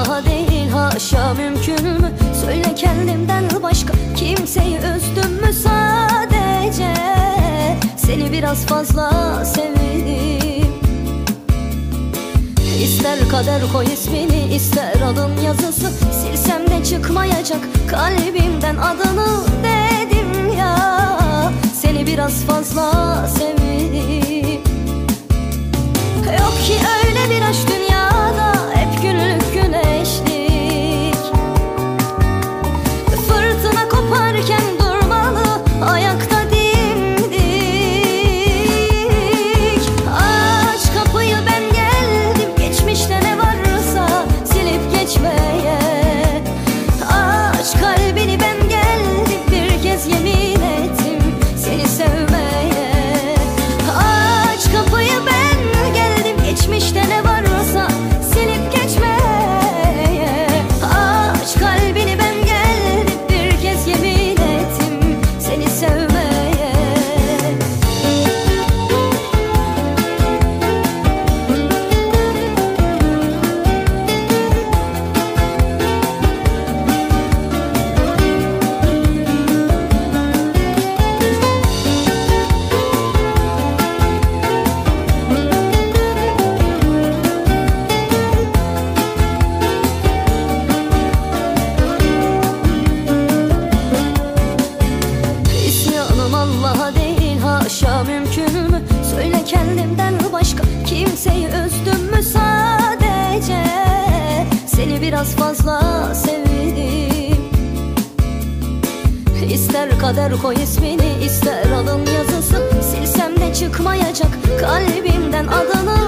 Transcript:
Allah'a değil haşa mümkün mü? Söyle kendimden başka kimseyi üzdüm mü sadece? Seni biraz fazla sevdim. İster kader koy ismini ister adın yazısı. Silsem de çıkmayacak kalbimden adını İsyanım Allah'a değil haşa mümkün mü? Söyle kendimden başka kimseyi üzdüm mü sadece? Seni biraz fazla sevdim. İster kader koy ismini ister adın yazısı. Silsem de çıkmayacak kalbimden adını